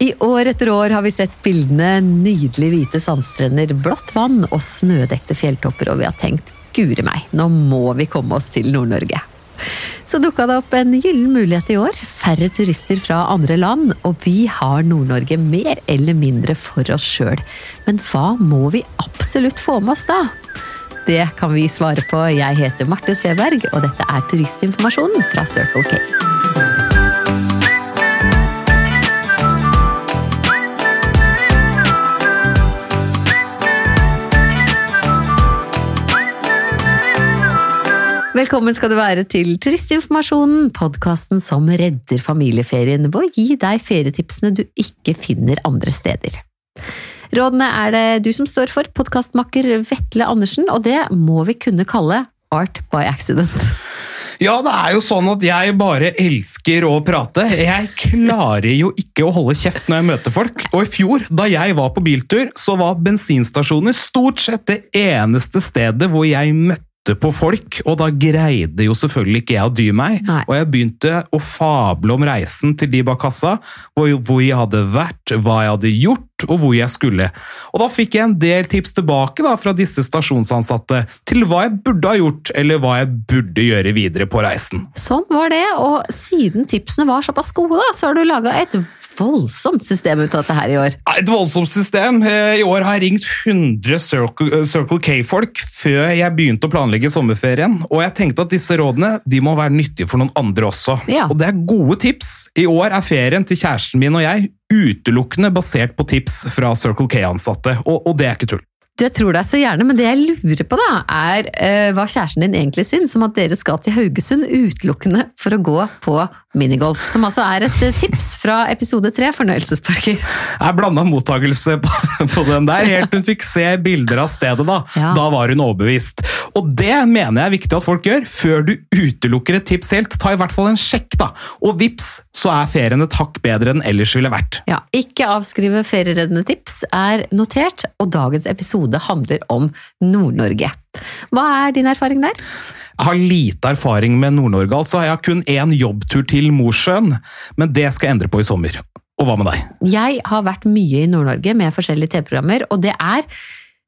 I år etter år har vi sett bildene nydelig hvite sandstrender, blått vann og snødekte fjelltopper, og vi har tenkt guri meg, nå må vi komme oss til Nord-Norge. Så dukka det opp en gyllen mulighet i år. Færre turister fra andre land, og vi har Nord-Norge mer eller mindre for oss sjøl. Men hva må vi absolutt få med oss da? Det kan vi svare på. Jeg heter Marte Sveberg, og dette er turistinformasjonen fra Circle K. Velkommen skal du være til Turistinformasjonen, podkasten som redder familieferien ved å gi deg ferietipsene du ikke finner andre steder. Rådene er det du som står for, podkastmakker Vetle Andersen, og det må vi kunne kalle art by accident. Ja, det er jo sånn at jeg bare elsker å prate. Jeg klarer jo ikke å holde kjeft når jeg møter folk. Og i fjor, da jeg var på biltur, så var bensinstasjoner stort sett det eneste stedet hvor jeg møtte på folk, og da greide jo selvfølgelig ikke jeg å dy meg. Nei. Og jeg begynte å fable om reisen til de bak kassa, hvor, hvor jeg hadde vært, hva jeg hadde gjort, og hvor jeg skulle. Og da fikk jeg en del tips tilbake da, fra disse stasjonsansatte til hva jeg burde ha gjort, eller hva jeg burde gjøre videre på reisen. Sånn var det, og siden tipsene var såpass gode, da, så har du laga et voldsomt system ut av dette her i år. Et voldsomt system. Eh, I år har jeg ringt 100 Circle, Circle K-folk før jeg begynte å planlegge sommerferien, og jeg tenkte at disse rådene de må være nyttige for noen andre også. Ja. Og det er gode tips. I år er ferien til kjæresten min og jeg utelukkende basert på tips fra Circle K-ansatte, og, og det er ikke tull. Du, jeg tror deg så gjerne, men det jeg lurer på, da, er uh, hva kjæresten din egentlig syns om at dere skal til Haugesund utelukkende for å gå på minigolf. Som altså er et eh, tips fra episode tre, fornøyelsesparker. Det er blanda mottagelse på, på den der, helt til hun fikk se bilder av stedet. Da Ja. Da var hun overbevist. Og det mener jeg er viktig at folk gjør. Før du utelukker et tips helt, ta i hvert fall en sjekk, da. Og vips, så er ferien et hakk bedre enn ellers ville vært. Ja, ikke avskrive feriereddende tips er notert, og dagens episode handler om Nord-Norge. Hva er din erfaring der? Jeg har lite erfaring med Nord-Norge, altså. Jeg har kun én jobbtur til Mosjøen, men det skal jeg endre på i sommer. Og hva med deg? Jeg har vært mye i Nord-Norge med forskjellige TV-programmer, og det er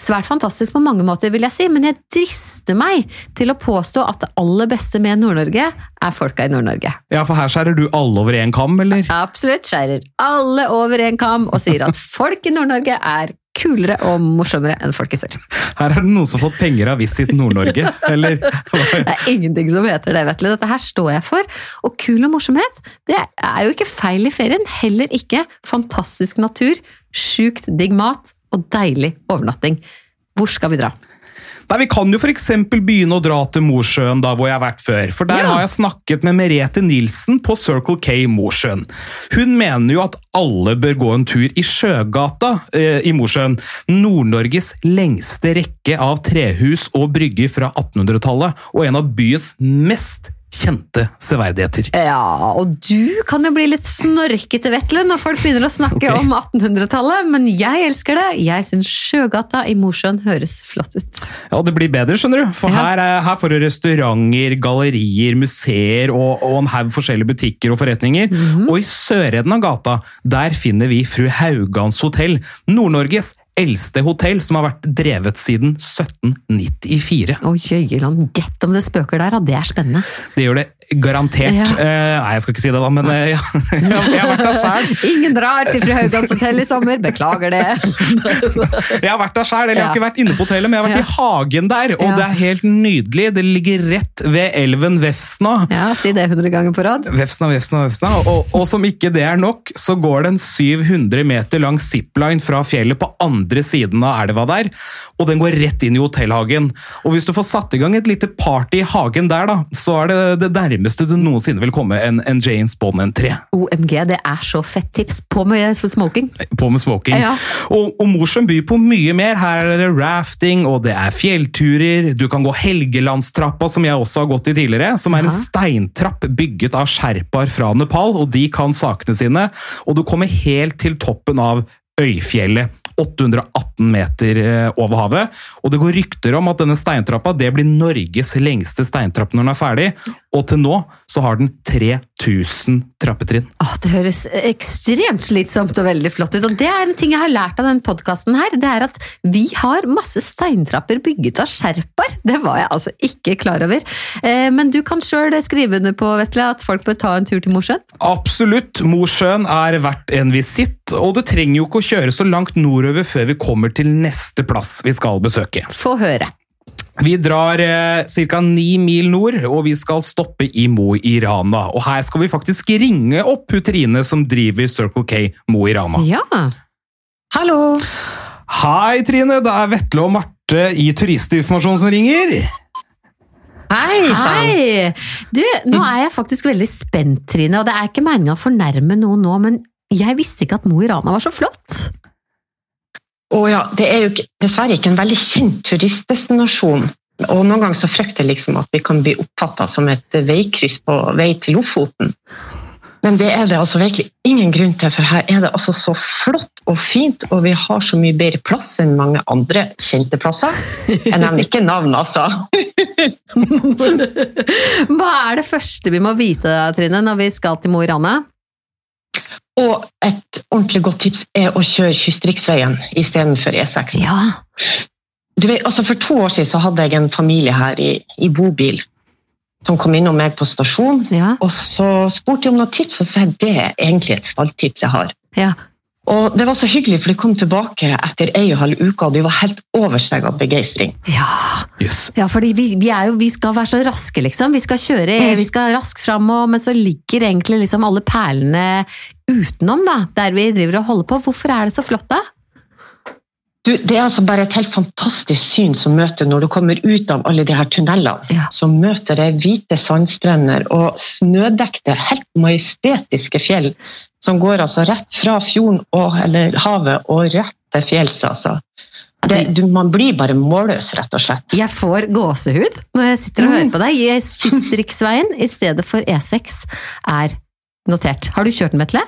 svært fantastisk på mange måter, vil jeg si, men jeg drister meg til å påstå at det aller beste med Nord-Norge er folka i Nord-Norge. Ja, for her skjærer du alle over én kam, eller? Absolutt skjærer alle over en kam og sier at folk i Nord-Norge er kulere og morsommere enn folk i. Her er det noen som har fått penger av Visit Nord-Norge, eller? Det er ingenting som heter det, Vetle. Dette her står jeg for. Og kul og morsomhet, det er jo ikke feil i ferien. Heller ikke fantastisk natur, sjukt digg mat og deilig overnatting. Hvor skal vi dra? Nei, Vi kan jo f.eks. begynne å dra til Mosjøen, da hvor jeg har vært før. For der Ja. har jeg snakket med Merete Nilsen på Circle K Mosjøen. Hun mener jo at alle bør gå en tur i Sjøgata eh, i Mosjøen. Nord-Norges lengste rekke av trehus og brygger fra 1800-tallet, og en av byens mest kjente severdigheter. Ja, og du kan jo bli litt snorkete, Vetle, når folk begynner å snakke okay. om 1800-tallet, men jeg elsker det. Jeg syns Sjøgata i Mosjøen høres flott ut. Ja, det blir bedre, skjønner du. For Ja. her, er- her får du restauranter, gallerier, museer og, og en haug forskjellige butikker og forretninger. Mhm. Og i sørenden av gata, der finner vi Fru Haugans hotell. Nord-Norges eldste hotell, som har vært drevet siden 1794. Å jøyeland, gjett om det spøker der, det er spennende. Det gjør det garantert. Ja. Eh, nei, jeg skal ikke si det, da, men eh, ja. jeg har vært der sjøl. Ingen drar til Fru Haugans hotell i sommer, beklager det. Jeg har vært der selv, eller jeg har ikke vært inne på hotellet, men jeg har vært i hagen der, og det er helt nydelig. Det ligger rett ved elven Vefsna. Ja, si det 100 ganger på rad. Vefsna, Vefsna, Vefsna. Og, og som ikke det er nok, så går det en 700 meter lang zipline fra fjellet på andre siden av elva der, og den går rett inn i hotellhagen. Og hvis du får satt i gang et lite party i hagen der, da, så er det det nærmeste du noensinne vil komme en, en James Bond-entré. OMG, det er så fett tips. På med smoking. På med smoking. Ja. Og, og Mosjøen byr på mye mer. Her er det rafting, og det er fjellturer. Du kan gå Helgelandstrappa, som jeg også har gått i tidligere. Som er en steintrapp bygget av sherpaer fra Nepal, og de kan sakene sine. Og du kommer helt til toppen av Øyfjellet. 818 meter eh, over havet. Og det går rykter om at denne steintrappa det blir Norges lengste steintrapp når den er ferdig. Og til nå så har den 3000 trappetrinn. Åh, det høres ekstremt slitsomt og veldig flott ut. Og det er en ting jeg har lært av denne podkasten her, det er at vi har masse steintrapper bygget av sherpaer. Det var jeg altså ikke klar over. Eh, Men du kan sjøl skrive under på Vetle, at folk bør ta en tur til Mosjøen? Absolutt, Mosjøen er verdt en visitt, og du trenger jo ikke å kjøre så langt nordover før vi kommer til neste plass vi skal besøke. Få høre. Vi drar eh, ca. ni mil nord, og vi skal stoppe i Mo i Rana. Og her skal vi faktisk ringe opp Trine som driver Circle K Mo i Rana. Ja. Hallo! Hei, Trine! Det er Vetle og Marte i Turistinformasjon som ringer. Hei! Hei! Du, nå er jeg faktisk veldig spent, Trine, og det er ikke meninga å fornærme noen nå, men jeg visste ikke at Mo i Rana var så flott. Å ja, det er jo dessverre ikke en veldig kjent turistdestinasjon. Og noen ganger så frykter jeg liksom at vi kan bli oppfatta som et veikryss på vei til Lofoten. Men det er det altså virkelig ingen grunn til, for her er det altså så flott og fint, og vi har så mye bedre plass enn mange andre kjente plasser. Jeg nevner ikke navn, altså. Hva er det første vi må vite, Trine, når vi skal til Mo i Rana? Og et ordentlig godt tips er å kjøre kystriksveien istedenfor E6. Ja. Du vet, altså For to år siden så hadde jeg en familie her i, i bobil som kom innom meg på stasjon. Ja. Og så spurte jeg om noen tips, og så sa jeg det er egentlig et stalltips jeg har. ja. Og Det var så hyggelig, for de kom tilbake etter ei og en halv uke, og de var helt over seg av begeistring. ja. yes. Ja, for vi, vi, vi skal være så raske, liksom. Vi skal kjøre, vi skal raskt fram, men så ligger egentlig liksom alle perlene utenom, da, der vi driver og holder på. Hvorfor er det så flott, da? Du, det er altså bare et helt fantastisk syn som møter når du kommer ut av alle de her tunnelene. Ja. Så møter det hvite sandstrender og snødekte, helt majestetiske fjell som går altså rett fra fjorden og, eller havet og rett til fjells. Altså. Det, du, man blir bare målløs, rett og slett. Jeg får gåsehud når jeg sitter og Mm. hører på deg. Kystriksveien i stedet for E6 er notert. Har du kjørt den, Vetle?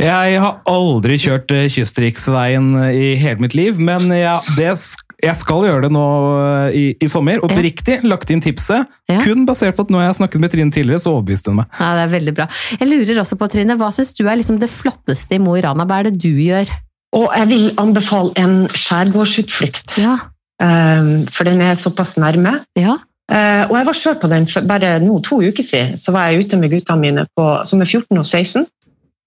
Jeg har aldri kjørt eh, Kystriksveien i hele mitt liv, men ja, det, sk- jeg skal gjøre det nå eh, i, i sommer. Oppriktig lagt inn tipset, Ja. kun basert på at når jeg har snakket med Trine tidligere, så overbeviste hun meg. Ja, det er veldig bra. Jeg lurer også på, Trine, hva syns du er liksom det flotteste i Mo i Rana? Hva er det du gjør? Og jeg vil anbefale en skjærgårdsutflykt, Ja, eh, for den er såpass nærme. ja. Eh, og jeg var sjøl på den for bare nå to uker siden. Så var jeg ute med guttene mine på, som er 14 og 16.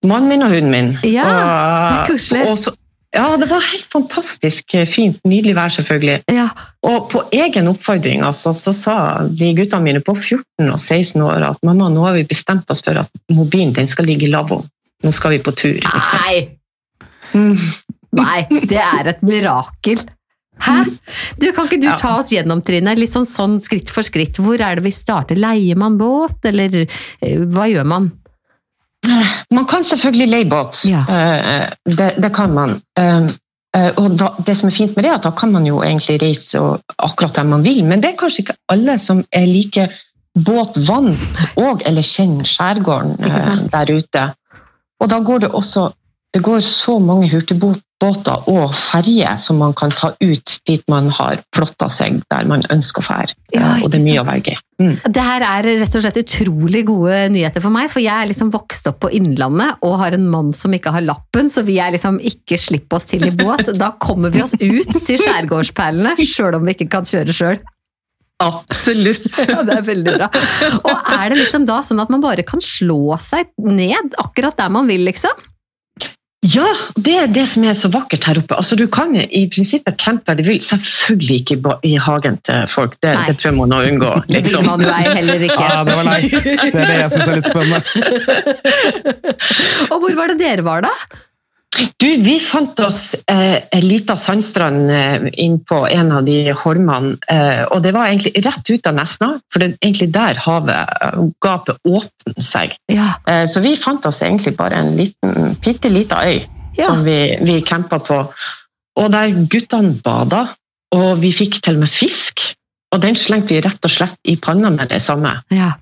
Mannen min og hunden min. Ja, og, det er koselig. Og så, ja, det var helt fantastisk fint. Nydelig vær, selvfølgelig. ja. Og på egen oppfordring altså, så sa de guttene mine på 14 og 16 år at mamma, nå har vi bestemt oss for at mobilen den skal ligge i lavvoen. Nå skal vi på tur. Liksom. Nei! Mm. Nei, det er et mirakel. Hæ? Du, Kan ikke du Ja. ta oss gjennom, Trine? Litt sånn, sånn skritt for skritt. Hvor er det vi starter? Leier man båt, eller eh, hva gjør man? Man kan selvfølgelig leie båt. Ja. Eh, Det, det kan man. Eh, eh, Og da, det som er fint med det, er at da kan man jo egentlig reise akkurat der man vil. Men det er kanskje ikke alle som er like båtvant og eller kjenner skjærgården der ute. Og da går det også det går så mange hurtigbåter og ferjer som man kan ta ut dit man har plotta seg der man ønsker å fære. Ja, Eh, og det er mye sant? å velge i. Mm. Det her er rett og slett utrolig gode nyheter for meg, for jeg er liksom vokst opp på Innlandet og har en mann som ikke har lappen, så vi er liksom ikke slipp oss til i båt. Da kommer vi oss ut til skjærgårdsperlene, sjøl om vi ikke kan kjøre sjøl. Absolutt. Ja, det er veldig bra. Og er det liksom da sånn at man bare kan slå seg ned akkurat der man vil, liksom? Ja, det er det som er så vakkert her oppe. Altså, du kan i prinsippet campe der du vil, selvfølgelig ikke i hagen til folk. Det, det prøver man å unngå. Det vil Liksom. man jo ei heller ikke. Ja, det var leit. Det er det jeg syns er litt spennende. Og hvor var det dere var, da? Du, vi fant oss eh, en liten sandstrand eh, inn på en av de holmene, eh, og det var egentlig rett ut av Nesna, for det er egentlig der havet, gapet åpner seg. Ja, Eh, så vi fant oss egentlig bare en liten, bitte liten øy ja. som vi, vi campa på. Og der guttene bada, og vi fikk til og med fisk. Og den slengte vi rett og slett i panna med det samme. ja.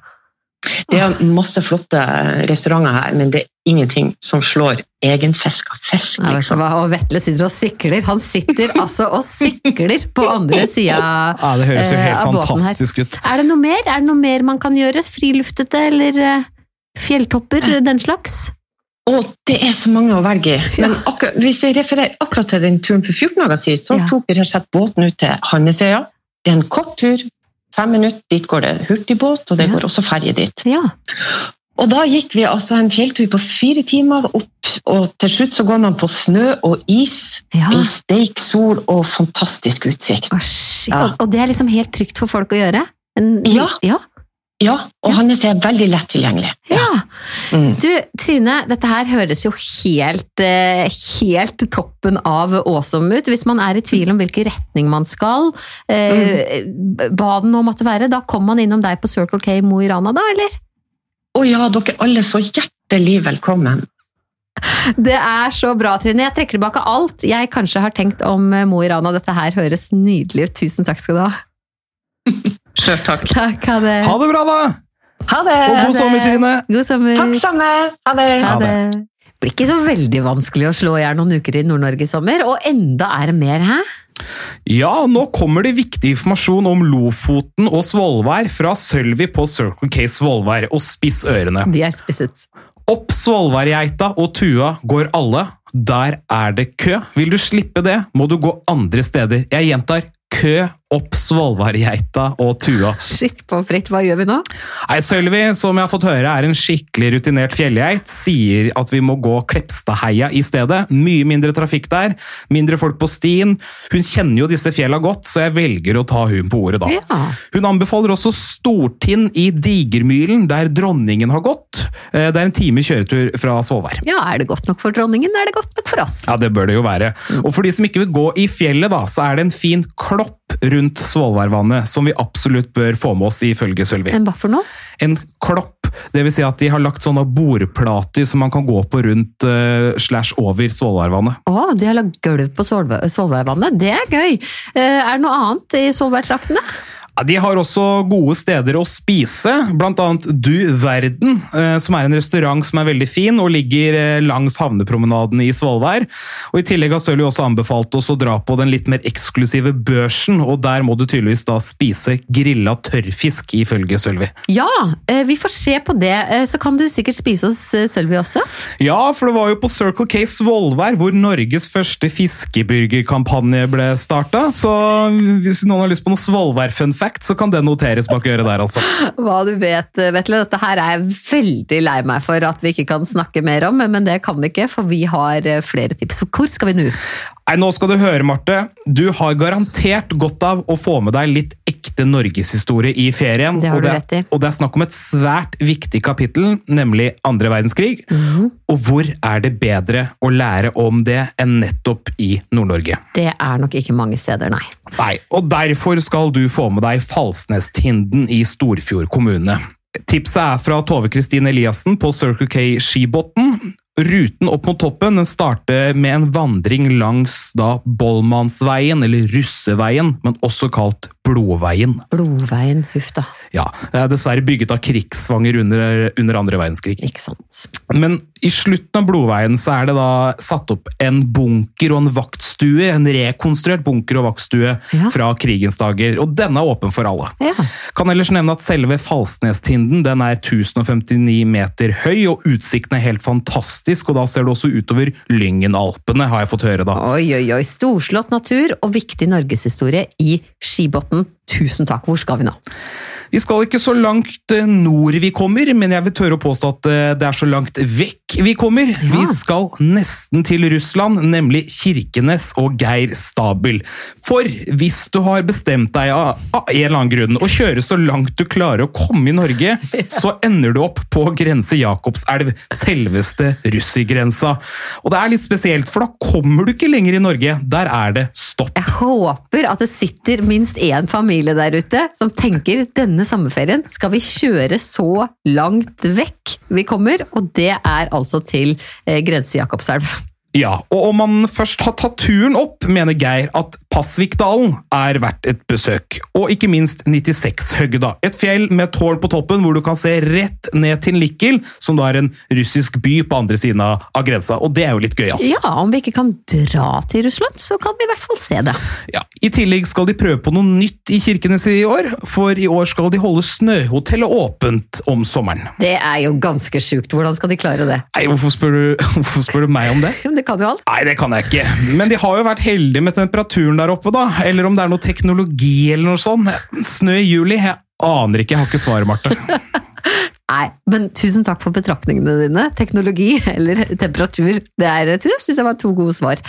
Det er masse flotte restauranter her, men det ingenting som slår egenfiska fisk. Liksom. Ja, Og Vetle sitter og sykler. Han sitter altså og sykler på andre sida Ja, Det høres jo eh, helt av båten her. fantastisk ut. Er det noe mer? Er det noe mer man kan gjøre? Friluftete eller eh, fjelltopper, den slags? Og det er så mange å velge i. Men akkurat, hvis vi refererer akkurat til den turen for 14 dager siden, så Ja. tok vi rett og slett båten ut til Hannesøya. Det er en kort tur, fem minutter. Dit går det hurtigbåt, og det Ja. går også ferje dit. Ja. Og da gikk vi altså en fjelltur på fire timer opp, og til slutt så går man på snø og is. ja. I steik sol og fantastisk utsikt. Shit. Ja. Og, det er liksom helt trygt for folk å gjøre? En, Ja. ja. Ja, og Hannes er veldig lett tilgjengelig. ja. Mm. Du, Trine, dette her høres jo helt, eh, helt toppen av awesome ut. Hvis man er i tvil om hvilken retning man skal, eh, hva den nå måtte være, da kommer man innom deg på Circle K Mo i Rana, da, eller? Og ja, dere alle så hjertelig velkommen. Det er så bra, Trine. Jeg trekker tilbake alt jeg kanskje har tenkt om eh, Mo i Rana. Dette her høres nydelig ut. Tusen takk skal du ha. Sjøl takk. Takk, ha det. Ha det bra, da! Ha det! Og Ha god det. sommer, Trine! God sommer. Takk samme. Ha det. Ha. Det blir ikke så veldig vanskelig å slå i hjel noen uker i Nord-Norge i sommer, og enda er det mer, hæ? Ja, nå kommer det viktig informasjon om Lofoten og Svolvær fra Sølvi på Circle K Svolvær, og spiss ørene. De er spisset. Opp Svolværgeita og Tua går alle. Der er det kø. Vil du slippe det, må du gå andre steder. Jeg gjentar kø opp Svolværgeita og Tua. Shit på fritt, hva gjør vi nå? Nei, Sølvi, som jeg har fått høre er en skikkelig rutinert fjellgeit, sier at vi må gå Klepstadheia i stedet. Mye mindre trafikk der, mindre folk på stien. Hun kjenner jo disse fjella godt, så jeg velger å ta hun på ordet da. Ja. Hun anbefaler også Stortind i Digermylen, der dronningen har gått. Eh, Det er en time kjøretur fra Svolvær. ja, er det godt nok for dronningen, er det godt nok for oss. Ja, det bør det jo være. Og for de som ikke vil gå i fjellet, da, så er det en fin klopp rundt Svolværvannet som vi absolutt bør få med oss ifølge Sølvi. En hva for noe? En klopp, det vil si at de har lagt sånne bordplater som man kan gå på rundt uh, slash over Svolværvannet. Å, de har lagd gulv på Svolværvannet. Det er gøy. Uh, er det noe annet i Solveigtraktene? De har også gode steder å spise, annet Du Verden, eh, som er en restaurant som er veldig fin og ligger eh, langs havnepromenaden i Svolvær. Og I tillegg har Sølvi også anbefalt oss å dra på den litt mer eksklusive børsen, og der må du tydeligvis da spise grilla tørrfisk, ifølge Sølvi. Ja, eh, vi får se på det. Så kan du sikkert spise hos Sølvi også. Ja, for det var jo på Circle K Svolvær hvor Norges første fiskeburgerkampanje ble starta, så hvis noen har lyst på noe Svolvær-fun fact, så kan det noteres bak øret der, altså. Hva du vet, eh, Vetle, dette her er jeg veldig lei meg for at vi ikke kan snakke mer om, men det kan vi ikke, for vi har eh, flere tips. Hvor skal vi nå? Nei, nå skal du høre, Marte. Du har garantert godt av å få med deg litt ekte norgeshistorie i ferien. Det har og, du rett i. og det er snakk om et svært viktig kapittel, nemlig andre verdenskrig. Mhm. Og hvor er det bedre å lære om det enn nettopp i Nord-Norge? Det er nok ikke mange steder, nei. Nei, og derfor skal du få med deg Falsnestinden i Storfjord kommune. Tipset er fra Tove Kristin Eliassen på Circle K Skibotn. Ruten opp mot toppen den starter med en vandring langs da Bollmannsveien, eller Russeveien, men også kalt Blodveien. Blodveien, huff da. Ja, det er dessverre bygget av krigsfanger under, under andre verdenskrig. Ikke sant. Men i slutten av Blodveien så er det da satt opp en bunker og en vaktstue, en rekonstruert bunker og vaktstue Ja. fra krigens dager, og denne er åpen for alle. Ja. Kan ellers nevne at selve Falsnestinden den er 1059 meter høy, og utsikten er helt fantastisk, og da ser du også utover Lyngenalpene, har jeg fått høre da. Oi, oi, oi. Storslått natur og viktig norgeshistorie i Skibotn. Tusen takk. Hvor skal vi nå? Vi skal ikke så langt eh, nord vi kommer, men jeg vil tørre å påstå at eh, det er så langt vekk vi kommer. Vi skal nesten til Russland, nemlig Kirkenes og Geir Stabel. For hvis du har bestemt deg av, av en eller annen grunn å kjøre så langt du klarer å komme i Norge, så ender du opp på grense Jakobselv, selveste russergrensa. Og det er litt spesielt, for da kommer du ikke lenger i Norge. Der er det stopp. Jeg håper at det sitter minst én familie der ute som tenker denne sommerferien skal vi kjøre så langt vekk vi kommer, og det er altså til eh, grense Jakobselv. Ja, og om man først har tatt turen opp, mener Geir at Pasvikdalen er verdt et besøk, og ikke minst 96-høgda. Et fjell med tårn på toppen hvor du kan se rett ned til Likkel, som da er en russisk by på andre siden av grensa, og det er jo litt gøyalt. Ja, om vi ikke kan dra til Russland, så kan vi i hvert fall se det. Ja, I tillegg skal de prøve på noe nytt i Kirkenes i år, for i år skal de holde Snøhotellet åpent om sommeren. Det er jo ganske sjukt. Hvordan skal de klare det? Nei, hvorfor spør du, hvorfor spør du meg om det? Det kan jo alt. Nei, det kan jeg ikke. Men de har jo vært heldige med temperaturen der oppe, da. Eller om det er noe teknologi eller noe sånt. Snø i juli? Jeg aner ikke, jeg har ikke svaret, Marte. Nei, men tusen takk for betraktningene dine. Teknologi eller temperatur, det er, jeg synes jeg var to gode svar.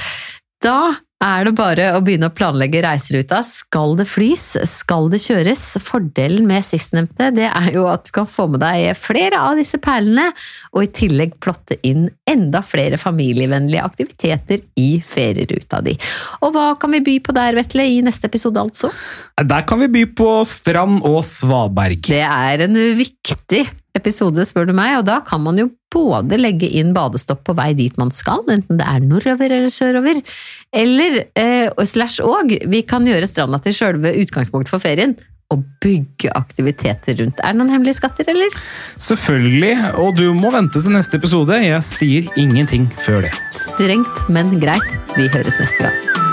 Da er det bare å begynne å planlegge reiseruta. Skal det flys? Skal det kjøres? Fordelen med sistnevnte det er jo at du kan få med deg flere av disse perlene, og i tillegg plotte inn enda flere familievennlige aktiviteter i ferieruta di. Og hva kan vi by på der, Vetle, i neste episode altså? Der kan vi by på strand og svaberg. Det er en viktig episode, spør du meg, og da kan man jo både legge inn badestopp på vei dit man skal, enten det er nordover eller sørover, eller eh, slash og, vi kan gjøre stranda til sjølve utgangspunktet for ferien, og bygge aktiviteter rundt. Er det noen hemmelige skatter, eller? Selvfølgelig, og du må vente til neste episode. Jeg sier ingenting før det. Strengt, men greit. Vi høres neste gang.